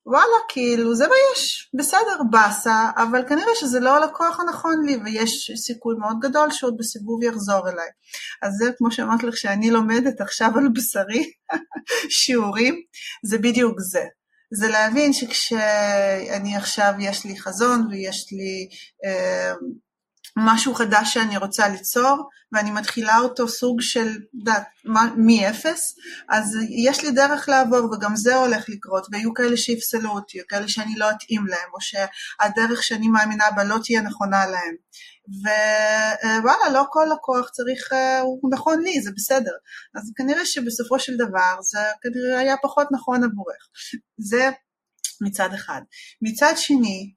וואלה, כאילו, זה מה יש, בסדר, באסה, אבל כנראה שזה לא הלקוח הנכון לי, ויש סיכוי מאוד גדול שעוד בסיבוב יחזור אליי. אז זה כמו שאמרתי לך, שאני לומדת עכשיו על בשרי שיעורים, זה בדיוק זה. זה להבין שכשאני עכשיו, יש לי חזון ויש לי אה, משהו חדש שאני רוצה ליצור, ואני מתחילה אותו סוג של, יודעת, מאפס, אז יש לי דרך לעבור, וגם זה הולך לקרות, ויהיו כאלה שיפסלו אותי, או כאלה שאני לא אתאים להם, או שהדרך שאני מאמינה בה לא תהיה נכונה להם. ווואלה, לא כל לקוח צריך, אה, הוא נכון לי, זה בסדר. אז כנראה שבסופו של דבר זה כנראה היה פחות נכון עבורך. זה מצד אחד. מצד שני,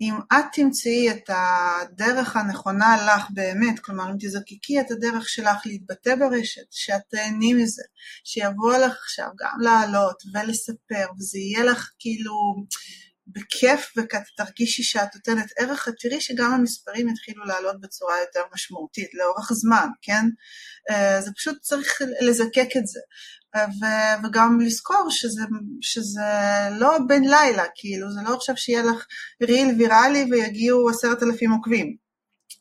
אם את תמצאי את הדרך הנכונה לך באמת, כלומר אם תזקקי את הדרך שלך להתבטא ברשת, שאת תהני מזה, שיבוא לך עכשיו גם לעלות ולספר, וזה יהיה לך כאילו בכיף ותרגישי שאת נותנת ערך, את תראי שגם המספרים יתחילו לעלות בצורה יותר משמעותית לאורך זמן, כן? אה, זה פשוט צריך לזקק את זה. ו- וגם לזכור שזה, שזה לא בן לילה, כאילו, זה לא עכשיו שיהיה לך ריל ויראלי ויגיעו עשרת אלפים עוקבים.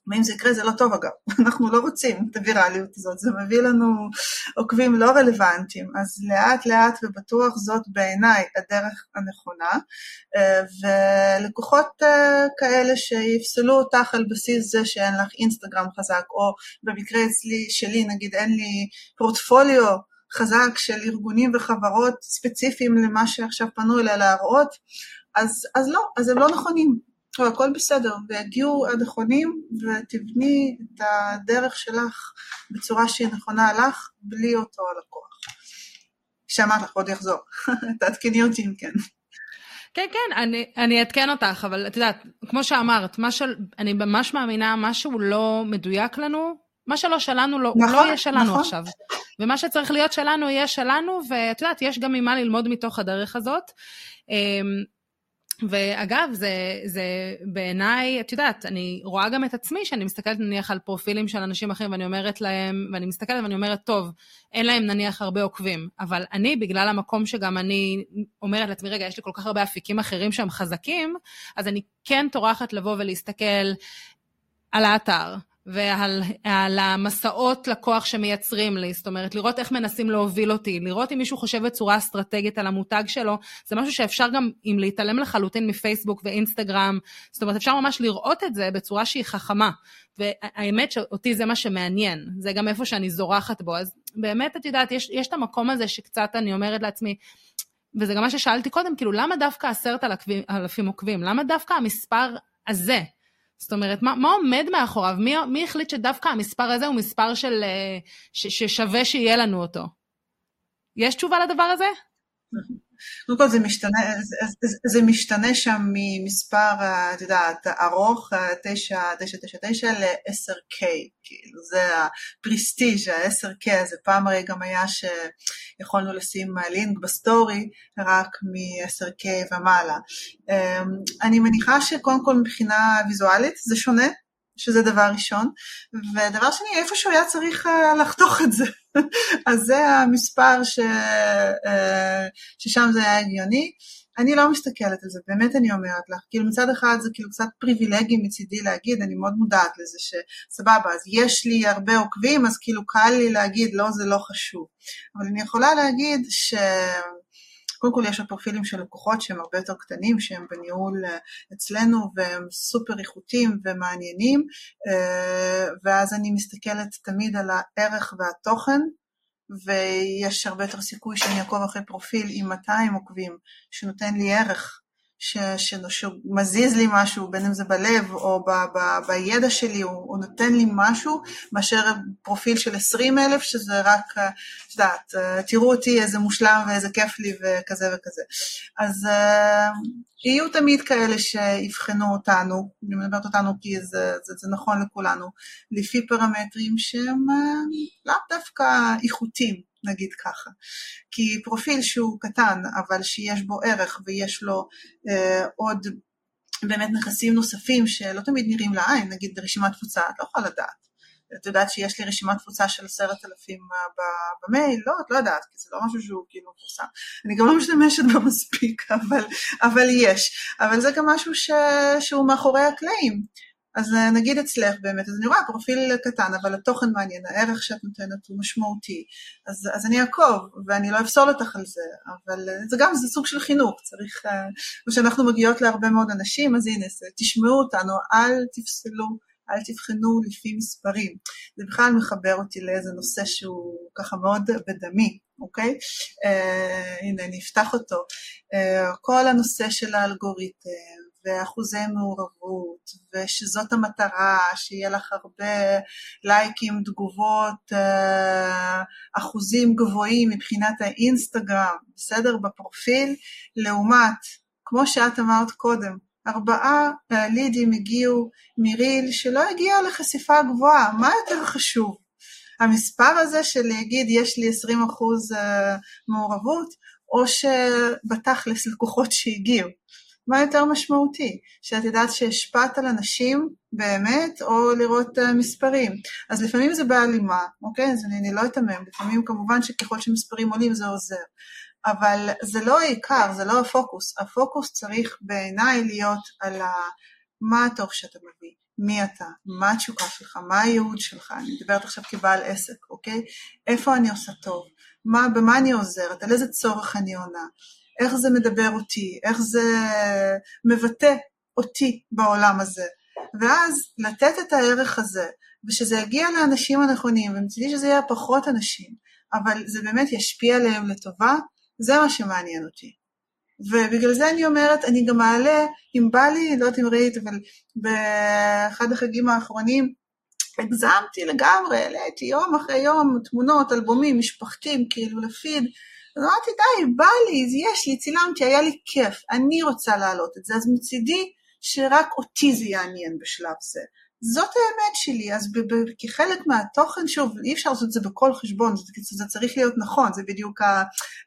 ואם זה יקרה זה לא טוב אגב, אנחנו לא רוצים את הווירליות הזאת, זה מביא לנו עוקבים לא רלוונטיים, אז לאט לאט ובטוח זאת בעיניי הדרך הנכונה, ולקוחות אה, כאלה שיפסלו אותך על בסיס זה שאין לך אינסטגרם חזק, או במקרה אצלי, שלי נגיד אין לי פורטפוליו חזק של ארגונים וחברות ספציפיים למה שעכשיו פנו אליה להראות, אז, אז לא, אז הם לא נכונים, אבל הכל בסדר, ויגיעו הנכונים ותבני את הדרך שלך בצורה שהיא נכונה לך, בלי אותו הלקוח. שאמרת לך, עוד יחזור, תעדכני אותי אם כן. כן, כן, אני, אעדכן אותך, אבל את יודעת, כמו שאמרת, מה של, אני ממש מאמינה, משהו לא מדויק לנו, מה שלא שלנו לא, נכון, לא יהיה שלנו נכון. עכשיו. ומה שצריך להיות שלנו יהיה שלנו, ואת יודעת, יש גם ממה ללמוד מתוך הדרך הזאת. אמ, ואגב, זה, זה בעיניי, את יודעת, אני רואה גם את עצמי, שאני מסתכלת נניח על פרופילים של אנשים אחרים, ואני אומרת להם, ואני מסתכלת ואני אומרת, טוב, אין להם נניח הרבה עוקבים, אבל אני, בגלל המקום שגם אני אומרת לעצמי, רגע, יש לי כל כך הרבה אפיקים אחרים שהם חזקים, אז אני כן טורחת לבוא ולהסתכל על האתר, ועל המסעות לקוח שמייצרים לי, זאת אומרת, לראות איך מנסים להוביל אותי, לראות אם מישהו חושב בצורה אסטרטגית על המותג שלו, זה משהו שאפשר גם, אם להתעלם לחלוטין מפייסבוק ואינסטגרם, זאת אומרת, אפשר ממש לראות את זה בצורה שהיא חכמה. והאמת שאותי זה מה שמעניין, זה גם איפה שאני זורחת בו, אז באמת, את יודעת, יש, יש את המקום הזה שקצת אני אומרת לעצמי, וזה גם מה ששאלתי קודם, כאילו, למה דווקא עשרת אלפים עוקבים? למה דווקא המספר הזה? זאת אומרת, מה, מה עומד מאחוריו? מי, מי החליט שדווקא המספר הזה הוא מספר של, אה, ש, ששווה שיהיה לנו אותו? יש תשובה לדבר הזה? קודם כל זה משתנה, זה, זה משתנה שם ממספר, את יודעת, ארוך, 999 ל-10K, כאילו זה ה prestige ה-10K הזה, פעם הרי גם היה שיכולנו לשים לינק בסטורי רק מ-10K ומעלה. אמ, אני מניחה שקודם כל מבחינה ויזואלית זה שונה, שזה דבר ראשון, ודבר שני, איפשהו היה צריך אה, לחתוך את זה. אז זה המספר ש... אה, ששם זה היה הגיוני. אני לא מסתכלת על זה, באמת אני אומרת לך, כאילו מצד אחד זה כאילו קצת פריבילגי מצידי להגיד, אני מאוד מודעת לזה שסבבה, אז יש לי הרבה עוקבים, אז כאילו קל לי להגיד, לא, זה לא חשוב. אבל אני יכולה להגיד ש... קודם כל יש עוד פרופילים של לקוחות שהם הרבה יותר קטנים, שהם בניהול אה, אצלנו והם סופר איכותיים ומעניינים, אה, ואז אני מסתכלת תמיד על הערך והתוכן, ויש הרבה יותר סיכוי שאני אעקוב אחרי פרופיל עם 200 עוקבים, שנותן לי ערך ש, ש, שמזיז לי משהו, בין אם זה בלב או ב, ב, בידע שלי, הוא, הוא נותן לי משהו, מאשר פרופיל של 20 אלף, שזה רק, את יודעת, תראו אותי איזה מושלם ואיזה כיף לי וכזה וכזה. אז uh, יהיו תמיד כאלה שיבחנו אותנו, אני מדברת אותנו כי זה, זה, זה נכון לכולנו, לפי פרמטרים שהם לאו דווקא איכותיים. נגיד ככה. כי פרופיל שהוא קטן, אבל שיש בו ערך ויש לו אה, עוד באמת נכסים נוספים שלא תמיד נראים לעין, נגיד רשימת תפוצה, את לא יכולה לדעת. את יודעת שיש לי רשימת תפוצה של עשרת אלפים אה, במייל? לא, את לא יודעת, כי זה לא משהו שהוא כאילו מפורסם. אני גם לא משתמשת בו מספיק, אבל, אבל יש. אבל זה גם משהו ש, שהוא מאחורי הקלעים. אז אה, נגיד אצלך באמת, אז אני רואה פרופיל קטן, אבל התוכן מעניין, הערך שאת נותנת הוא משמעותי, אז, אז אני אעקוב, ואני לא אפסול אותך על זה, אבל אה, זה גם, זה סוג של חינוך, צריך, כשאנחנו אה, מגיעות להרבה מאוד אנשים, אז הנה, זה, תשמעו אותנו, אל תפסלו, אל תבחנו לפי מספרים. זה בכלל מחבר אותי לאיזה נושא שהוא ככה מאוד בדמי, אוקיי? אה, הנה, אני אפתח אותו. אה, כל הנושא של האלגוריתם, ואחוזי מעורבות, ושזאת המטרה, שיהיה לך הרבה לייקים, תגובות, אה, אחוזים גבוהים מבחינת האינסטגרם, בסדר? בפרופיל, לעומת, כמו שאת אמרת קודם, ארבעה לידים הגיעו מריל שלא הגיע לחשיפה גבוהה, מה יותר חשוב? המספר הזה של להגיד יש לי 20 אחוז אה, מעורבות, או שבתכלס לקוחות שהגיעו. מה יותר משמעותי? שאת יודעת שהשפעת על אנשים באמת, או לראות uh, מספרים. אז לפעמים זה בהלימה, אוקיי? אז אני, אני לא אתמם, לפעמים כמובן שככל שמספרים עולים זה עוזר. אבל זה לא העיקר, זה לא הפוקוס. הפוקוס צריך בעיניי להיות על ה... מה התוך שאתה מביא, מי אתה, מה התשוקה שלך, מה הייעוד שלך, אני מדברת עכשיו כבעל עסק, אוקיי? איפה אני עושה טוב, מה, במה אני עוזרת, על איזה צורך אני עונה, איך זה מדבר אותי, איך זה מבטא אותי בעולם הזה. ואז לתת את הערך הזה, ושזה יגיע לאנשים הנכונים, ומצידי שזה יהיה פחות אנשים, אבל זה באמת ישפיע עליהם לטובה, זה מה שמעניין אותי. ובגלל זה אני אומרת, אני גם מעלה, אם בא לי, לא יודעת אם ראית, אבל באחד החגים האחרונים, הגזמתי לגמרי, העליתי יום אחרי יום תמונות, אלבומים, משפחתים, כאילו לפיד, אז אמרתי, די, בא לי, יש לי, צילמתי, היה לי כיף, אני רוצה להעלות את זה, אז מצידי שרק אותי זה יעניין בשלב זה. זאת האמת שלי, אז כחלק מהתוכן, שוב, אי אפשר לעשות את זה בכל חשבון, זה, זה צריך להיות נכון, זה בדיוק, ה,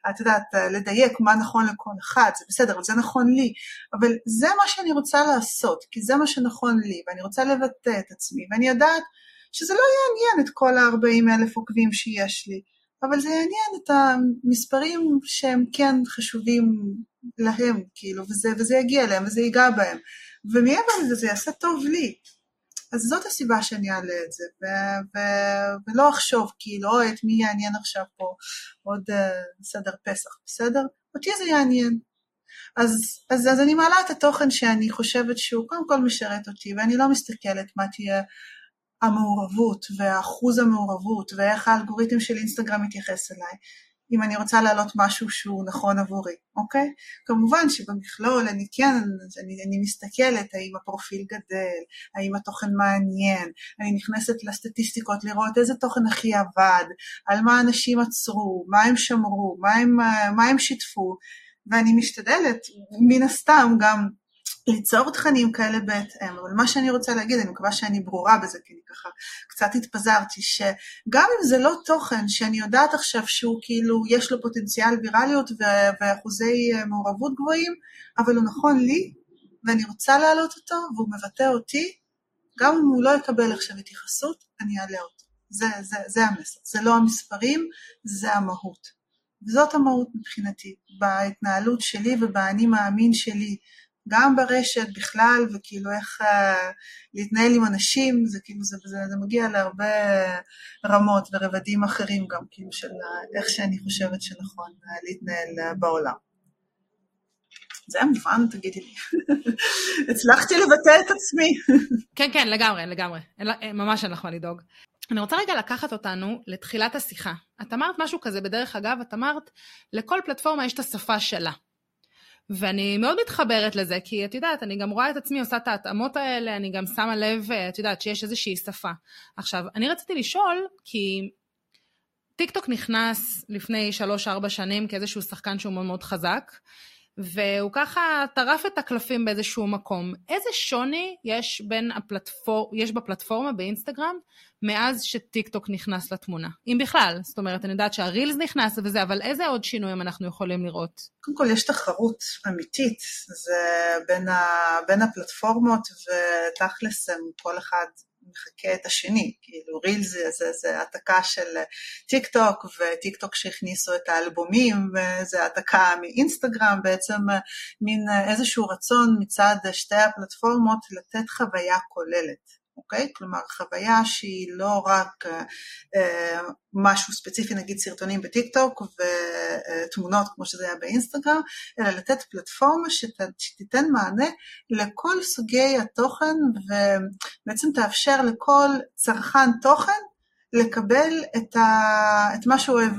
את יודעת, לדייק מה נכון לכל אחד, זה בסדר, אבל זה נכון לי, אבל זה מה שאני רוצה לעשות, כי זה מה שנכון לי, ואני רוצה לבטא את עצמי, ואני יודעת שזה לא יעניין את כל ה-40 אלף עוקבים שיש לי, אבל זה יעניין את המספרים שהם כן חשובים להם, כאילו, וזה, וזה יגיע אליהם, וזה ייגע בהם, ומעבר לזה זה יעשה טוב לי. אז זאת הסיבה שאני אעלה את זה, ו- ו- ולא אחשוב כאילו, אוי, את מי יעניין עכשיו פה עוד uh, סדר פסח, בסדר? אותי זה יעניין. אז, אז, אז אני מעלה את התוכן שאני חושבת שהוא קודם כל משרת אותי, ואני לא מסתכלת מה תהיה המעורבות ואחוז המעורבות ואיך האלגוריתם של אינסטגרם מתייחס אליי. אם אני רוצה להעלות משהו שהוא נכון עבורי, אוקיי? כמובן שבמכלול אני כן, אני, אני מסתכלת האם הפרופיל גדל, האם התוכן מעניין, אני נכנסת לסטטיסטיקות לראות איזה תוכן הכי עבד, על מה אנשים עצרו, מה הם שמרו, מה הם, מה הם שיתפו, ואני משתדלת מן הסתם גם ליצור תכנים כאלה בהתאם, אבל מה שאני רוצה להגיד, אני מקווה שאני ברורה בזה, כי אני ככה קצת התפזרתי, שגם אם זה לא תוכן שאני יודעת עכשיו שהוא כאילו, יש לו פוטנציאל ויראליות ואחוזי אה, מעורבות גבוהים, אבל הוא נכון לי, ואני רוצה להעלות אותו, והוא מבטא אותי, גם אם הוא לא יקבל עכשיו התייחסות, אני אעלה אותו. זה, זה, זה המסר, זה לא המספרים, זה המהות. וזאת המהות מבחינתי, בהתנהלות שלי ובאני מאמין שלי, גם ברשת בכלל, וכאילו איך uh, להתנהל עם אנשים, זה כאילו, זה, זה, זה מגיע להרבה רמות ורבדים אחרים גם, כאילו, של איך שאני חושבת שנכון uh, להתנהל uh, בעולם. זה היה מובן, תגידי לי. הצלחתי לבטא את עצמי. כן, כן, לגמרי, לגמרי. ממש אין לך מה לדאוג. אני רוצה רגע לקחת אותנו לתחילת השיחה. את אמרת משהו כזה, בדרך אגב, את אמרת, לכל פלטפורמה יש את השפה שלה. ואני מאוד מתחברת לזה, כי את יודעת, אני גם רואה את עצמי עושה את ההתאמות האלה, אני גם שמה לב, את יודעת, שיש איזושהי שפה. עכשיו, אני רציתי לשאול, כי טיק טוק נכנס לפני 3-4 שנים כאיזשהו שחקן שהוא מאוד מאוד חזק, והוא ככה טרף את הקלפים באיזשהו מקום. איזה שוני יש, בין הפלטפור... יש בפלטפורמה באינסטגרם מאז שטיק טוק נכנס לתמונה? אם בכלל, זאת אומרת, אני יודעת שהרילס נכנס וזה, אבל איזה עוד שינויים אנחנו יכולים לראות? קודם כל יש תחרות אמיתית, זה בין, ה... בין הפלטפורמות ותכלס כל אחד מחקה את השני, כאילו ריל זה, זה, זה העתקה של טיק טוק וטיק טוק שהכניסו את האלבומים וזה העתקה מאינסטגרם, בעצם מין איזשהו רצון מצד שתי הפלטפורמות לתת חוויה כוללת. אוקיי? כלומר חוויה שהיא לא רק אה, משהו ספציפי, נגיד סרטונים בטיק טוק ותמונות כמו שזה היה באינסטגרם, אלא לתת פלטפורמה שת, שתיתן מענה לכל סוגי התוכן ובעצם תאפשר לכל צרכן תוכן לקבל את, ה, את מה שהוא אוהב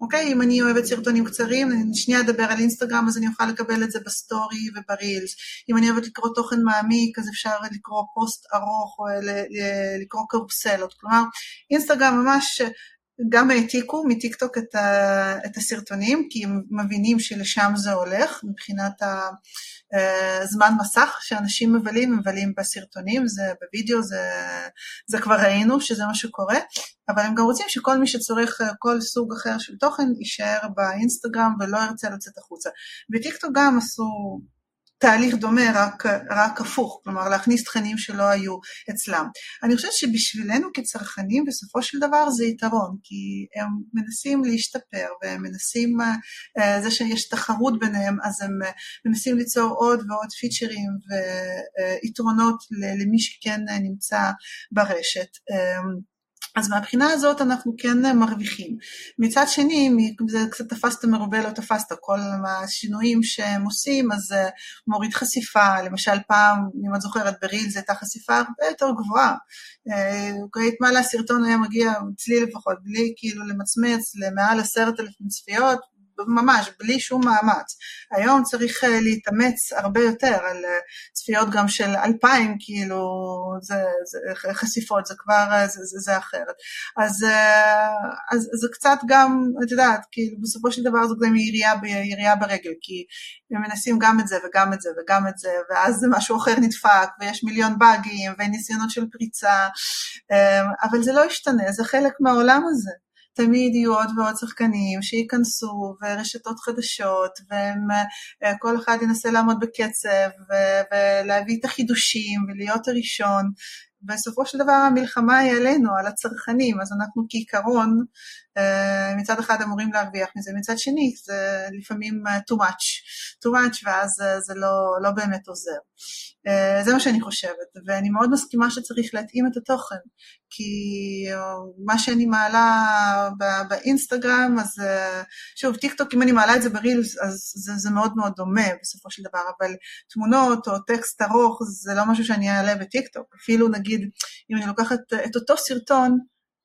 אוקיי? אם אני אוהבת סרטונים קצרים, אני שנייה אדבר על אינסטגרם, אז אני אוכל לקבל את זה בסטורי וברילס. אם אני אוהבת לקרוא תוכן מעמיק, אז אפשר לקרוא פוסט ארוך או לקרוא קרוסלות. כלומר, אינסטגרם ממש גם העתיקו מטיקטוק את, ה, את הסרטונים, כי הם מבינים שלשם זה הולך, מבחינת הזמן אה, מסך שאנשים מבלים, מבלים בסרטונים, זה בווידאו, זה, זה כבר ראינו שזה מה שקורה, אבל הם גם רוצים שכל מי שצורך אה, כל סוג אחר של תוכן יישאר באינסטגרם ולא ירצה לצאת החוצה. בטיקטוק גם עשו תהליך דומה, רק, רק הפוך, כלומר להכניס תכנים שלא היו אצלם. אני חושבת שבשבילנו כצרכנים בסופו של דבר זה יתרון, כי הם מנסים להשתפר והם מנסים, אה, זה שיש תחרות ביניהם, אז הם מנסים ליצור עוד ועוד פיצ'רים ויתרונות למי שכן נמצא ברשת. אה, אז מהבחינה הזאת אנחנו כן מרוויחים. מצד שני, זה קצת תפסת מרובה לא תפסת, כל השינויים שהם עושים, אז זה מוריד חשיפה, למשל פעם, אם את זוכרת, בריל זו הייתה חשיפה הרבה יותר גבוהה. היית מעלה סרטון היה מגיע, אצלי לפחות, בלי כאילו למצמץ למעל עשרת אלפים צפיות, ממש, בלי שום מאמץ. היום צריך אה, להתאמץ הרבה יותר על אה, צפיות גם של אלפיים, כאילו, זה, זה חשיפות, זה כבר, אה, זה, זה, זה אחרת. אז, אז זה קצת גם, את יודעת, כאילו, בסופו של דבר זה גם ירייה, ירייה ברגל, כי הם מנסים גם את זה וגם את זה וגם את זה, ואז זה משהו אחר נדפק, ויש מיליון באגים וניסיונות של פריצה, אבל זה לא ישתנה, זה חלק מהעולם הזה. תמיד יהיו עוד ועוד שחקנים שייכנסו ורשתות חדשות וכל אחד ינסה לעמוד בקצב ולהביא את החידושים ולהיות הראשון. בסופו של דבר המלחמה היא עלינו, על הצרכנים, אז אנחנו כעיקרון אה, מצד אחד אמורים להרוויח מזה, מצד שני זה לפעמים אה, too much, too much ואז אה, זה לא, לא באמת עוזר. זה מה שאני חושבת, ואני מאוד מסכימה שצריך להתאים את התוכן, כי מה שאני מעלה באינסטגרם, אז שוב, טיק טוק, אם אני מעלה את זה ברילס, אז זה, זה מאוד מאוד דומה בסופו של דבר, אבל תמונות או טקסט ארוך זה לא משהו שאני אעלה בטיק טוק, אפילו נגיד, אם אני לוקחת את אותו סרטון,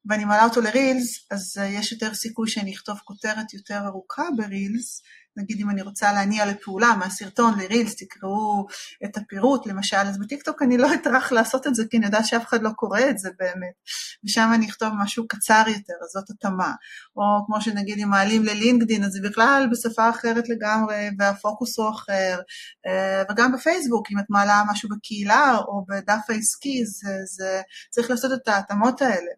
ואני מעלה אותו לרילס, אז uh, יש יותר סיכוי שאני אכתוב כותרת יותר ארוכה ברילס. נגיד אם אני רוצה להניע לפעולה מהסרטון לרילס, תקראו את הפירוט למשל, אז בטיקטוק אני לא אטרח לעשות את זה, כי אני יודעת שאף אחד לא קורא את זה באמת. ושם אני אכתוב משהו קצר יותר, אז זאת התאמה. או כמו שנגיד אם מעלים ללינקדין, אז זה בכלל בשפה אחרת לגמרי, והפוקוס הוא אחר. אה, וגם בפייסבוק, אם את מעלה משהו בקהילה או בדף העסקי, זה, זה צריך לעשות את ההתאמות האלה.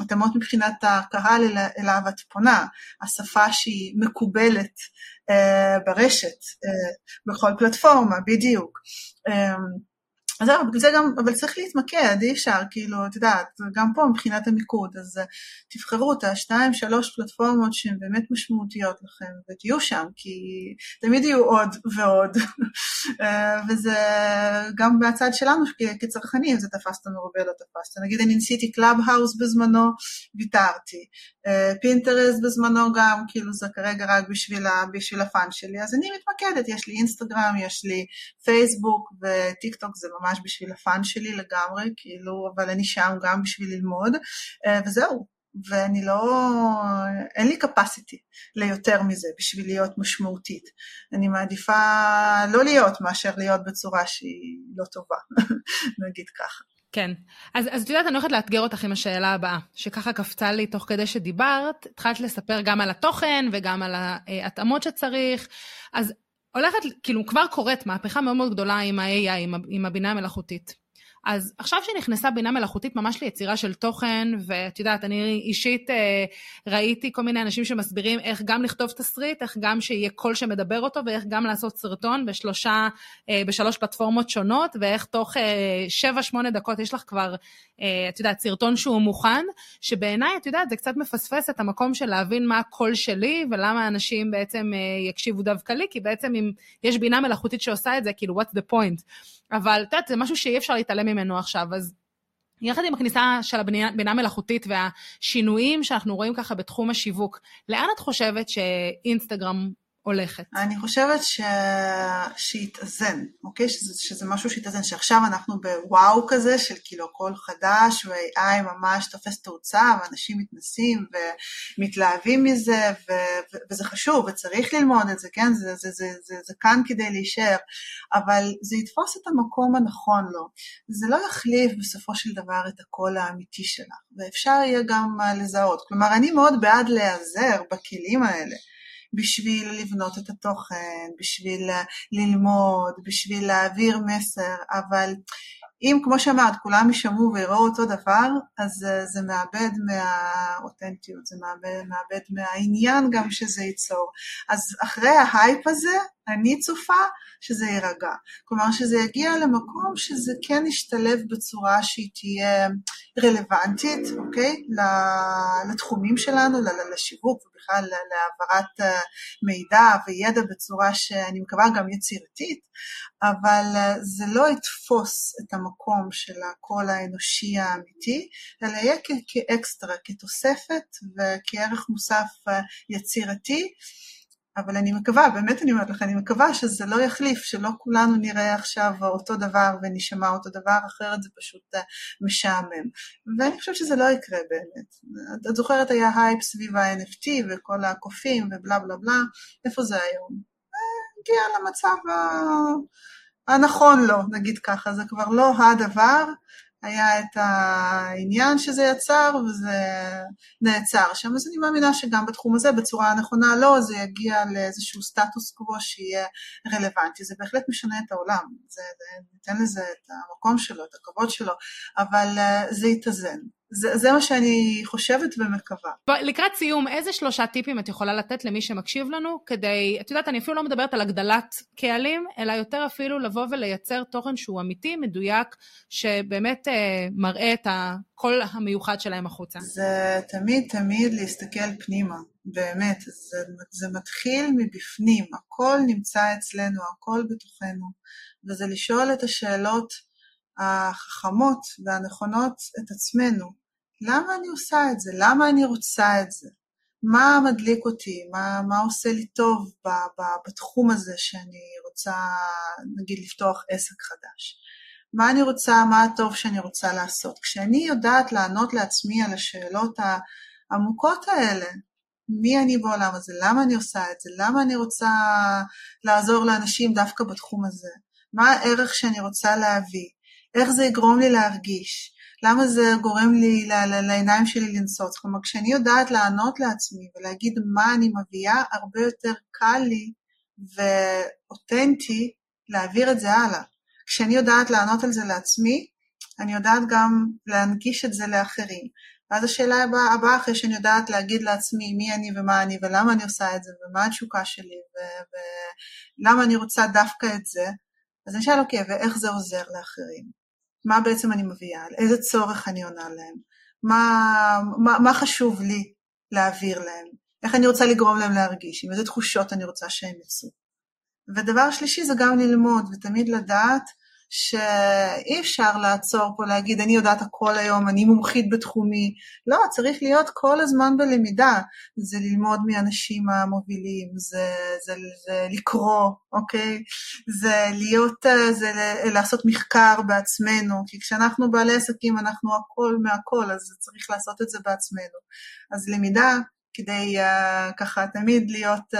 התאמות מבחינת הקהל אליו את פונה, השפה שהיא מקובלת uh, ברשת, uh, בכל פלטפורמה, בדיוק. אז זהו, בגלל זה גם, אבל צריך להתמקד, אי אפשר, כאילו, את יודעת, גם פה מבחינת המיקוד, אז uh, תבחרו את השתיים, שלוש פלטפורמות שהן באמת משמעותיות לכם, ותהיו שם, כי תמיד יהיו עוד ועוד, אה, וזה גם מהצד שלנו כצרכנים, זה תפסת מרובה לא תפסת. נגיד אני ניסיתי קלאב האוס בזמנו, ויתרתי. פינטרסט אה, בזמנו גם, כאילו זה כרגע רק בשביל, בשביל ה fun שלי, אז אני מתמקדת, יש לי אינסטגרם, יש לי פייסבוק וטיק טוק זה ממש בשביל ה fun שלי לגמרי, כאילו, אבל אני שם גם בשביל ללמוד, אה, וזהו. ואני לא, אין לי capacity ליותר מזה בשביל להיות משמעותית. אני מעדיפה לא להיות מאשר להיות בצורה שהיא לא טובה, נגיד ככה. כן. אז, אז את יודעת, אני הולכת לאתגר אותך עם השאלה הבאה, שככה קפצה לי תוך כדי שדיברת, התחלת לספר גם על התוכן וגם על ההתאמות שצריך, אז הולכת, כאילו כבר קורית מהפכה מאוד מאוד גדולה עם ה-AI, עם, עם הבינה המלאכותית. אז עכשיו שנכנסה בינה מלאכותית ממש ליצירה של תוכן, ואת יודעת, אני אישית אה, ראיתי כל מיני אנשים שמסבירים איך גם לכתוב תסריט, איך גם שיהיה קול שמדבר אותו, ואיך גם לעשות סרטון בשלושה, אה, בשלוש פלטפורמות שונות, ואיך תוך אה, שבע, שמונה דקות יש לך כבר, אה, את יודעת, סרטון שהוא מוכן, שבעיניי, את יודעת, זה קצת מפספס את המקום של להבין מה הקול שלי, ולמה אנשים בעצם אה, יקשיבו דווקא לי, כי בעצם אם יש בינה מלאכותית שעושה את זה, כאילו, what's the point? אבל את יודעת, זה משהו שאי אפשר להתעלם ממנו עכשיו, אז יחד עם הכניסה של הבינה המלאכותית והשינויים שאנחנו רואים ככה בתחום השיווק, לאן את חושבת שאינסטגרם הולכת? אני חושבת ש... שיתאזן, אוקיי? שזה, שזה משהו שיתאזן, שעכשיו אנחנו בוואו כזה של כאילו הכל חדש ו-AI ממש תופס תאוצה ואנשים מתנסים ומתלהבים מזה ו... ו... וזה חשוב וצריך ללמוד את זה, כן? זה, זה, זה, זה, זה כאן כדי להישאר, אבל זה יתפוס את המקום הנכון לו. זה לא יחליף בסופו של דבר את הקול האמיתי שלך, ואפשר יהיה גם לזהות. כלומר, אני מאוד בעד להיעזר בכלים האלה. בשביל לבנות את התוכן, בשביל ללמוד, בשביל להעביר מסר, אבל אם כמו שאמרת כולם יישמעו ויראו אותו דבר, אז זה מאבד מהאותנטיות, זה מאבד, מאבד מהעניין גם שזה ייצור. אז אחרי ההייפ הזה, אני צופה שזה יירגע. כלומר שזה יגיע למקום שזה כן ישתלב בצורה שהיא תהיה רלוונטית, אוקיי? לתחומים שלנו, לשיווק ובכלל להעברת אה, מידע וידע בצורה שאני מקווה גם יצירתית, אבל אה, זה לא יתפוס את המקום של הקול האנושי האמיתי, אלא יהיה כאקסטרה, כתוספת וכערך מוסף אה, יצירתי. אבל אני מקווה, באמת אני אומרת לך, אני מקווה שזה לא יחליף, שלא כולנו נראה עכשיו אותו דבר ונשמע אותו דבר, אחרת זה פשוט אה, משעמם. ואני חושבת שזה לא יקרה באמת. את זוכרת היה הייפ סביב ה-NFT וכל הקופים ובלה בלה בלה, איפה זה היום? אה, הגיע למצב הנכון לו, נגיד ככה, זה כבר לא הדבר, היה את העניין שזה יצר וזה נעצר שם, אז אני מאמינה שגם בתחום הזה בצורה הנכונה לא, זה יגיע לאיזשהו סטטוס קוו שיהיה רלוונטי, זה בהחלט משנה את העולם, זה, זה ניתן לזה את המקום שלו, את הכבוד שלו, אבל uh, זה יתאזן. זה, זה מה שאני חושבת ומקווה. לקראת סיום, איזה שלושה טיפים את יכולה לתת למי שמקשיב לנו כדי, את יודעת, אני אפילו לא מדברת על הגדלת קהלים, אלא יותר אפילו לבוא ולייצר תוכן שהוא אמיתי, מדויק, שבאמת אה, מראה את הקול המיוחד שלהם החוצה. זה תמיד תמיד להסתכל פנימה, באמת. זה, זה מתחיל מבפנים, הכל נמצא אצלנו, הכל בתוכנו, וזה לשאול את השאלות החכמות והנכונות את עצמנו. למה אני עושה את זה? למה אני רוצה את זה? מה מדליק אותי? מה, מה עושה לי טוב ב, ב, בתחום הזה שאני רוצה, נגיד, לפתוח עסק חדש? מה אני רוצה, מה הטוב שאני רוצה לעשות? כשאני יודעת לענות לעצמי על השאלות העמוקות האלה, מי אני בעולם הזה, למה אני עושה את זה, למה אני רוצה לעזור לאנשים דווקא בתחום הזה, מה הערך שאני רוצה להביא, איך זה יגרום לי להרגיש, למה זה גורם לי, לעיניים שלי לנסוץ. כלומר, כשאני יודעת לענות לעצמי ולהגיד מה אני מביאה, הרבה יותר קל לי ואותנטי להעביר את זה הלאה. כשאני יודעת לענות על זה לעצמי, אני יודעת גם להנגיש את זה לאחרים. ואז השאלה הבאה, הבא, אחרי שאני יודעת להגיד לעצמי מי אני ומה אני ולמה אני עושה את זה ומה התשוקה שלי ולמה אני רוצה דווקא את זה, אז אני אשאל, אוקיי, ואיך זה עוזר לאחרים? מה בעצם אני מביאה, על איזה צורך אני עונה להם, מה, מה, מה חשוב לי להעביר להם, איך אני רוצה לגרום להם להרגיש, עם איזה תחושות אני רוצה שהם יצאו. ודבר שלישי זה גם ללמוד ותמיד לדעת שאי אפשר לעצור פה להגיד אני יודעת הכל היום, אני מומחית בתחומי, לא, צריך להיות כל הזמן בלמידה, זה ללמוד מאנשים המובילים, זה, זה, זה לקרוא, אוקיי? זה להיות, זה לעשות מחקר בעצמנו, כי כשאנחנו בעלי עסקים אנחנו הכל מהכל, אז צריך לעשות את זה בעצמנו. אז למידה כדי uh, ככה תמיד להיות uh,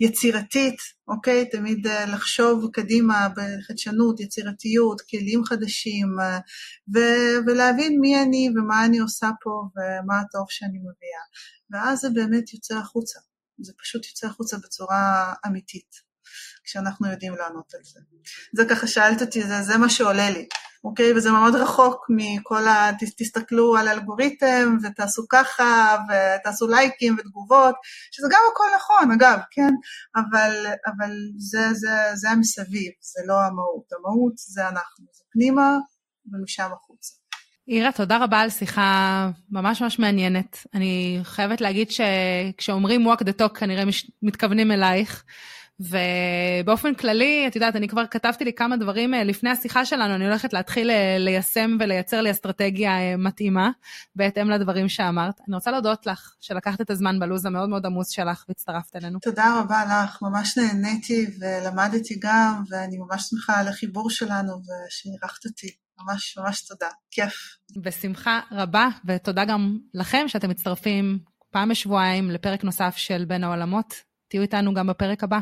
יצירתית, אוקיי? תמיד uh, לחשוב קדימה בחדשנות, יצירתיות, כלים חדשים, uh, ו- ולהבין מי אני ומה אני עושה פה ומה הטוב שאני מביאה. ואז זה באמת יוצא החוצה. זה פשוט יוצא החוצה בצורה אמיתית. כשאנחנו יודעים לענות על זה. זה ככה שאלת אותי, זה, זה מה שעולה לי, אוקיי? וזה מאוד רחוק מכל ה... תסתכלו על אלגוריתם ותעשו ככה ותעשו לייקים ותגובות, שזה גם הכל נכון, אגב, כן? אבל, אבל זה, זה, זה המסביב, זה לא המהות. המהות זה אנחנו, זה פנימה ומשם החוצה. אירה, תודה רבה על שיחה ממש ממש מעניינת. אני חייבת להגיד שכשאומרים walk the talk כנראה מתכוונים אלייך, ובאופן כללי, את יודעת, אני כבר כתבתי לי כמה דברים אה, לפני השיחה שלנו, אני הולכת להתחיל אה, ליישם ולייצר לי אסטרטגיה אה, מתאימה, בהתאם לדברים שאמרת. אני רוצה להודות לך שלקחת את הזמן בלו"ז המאוד מאוד עמוס שלך והצטרפת אלינו. תודה רבה לך, ממש נהניתי ולמדתי גם, ואני ממש שמחה על החיבור שלנו ושאירחת אותי. ממש ממש תודה, כיף. בשמחה רבה, ותודה גם לכם שאתם מצטרפים פעם בשבועיים לפרק נוסף של בין העולמות. תהיו איתנו גם בפרק הבא.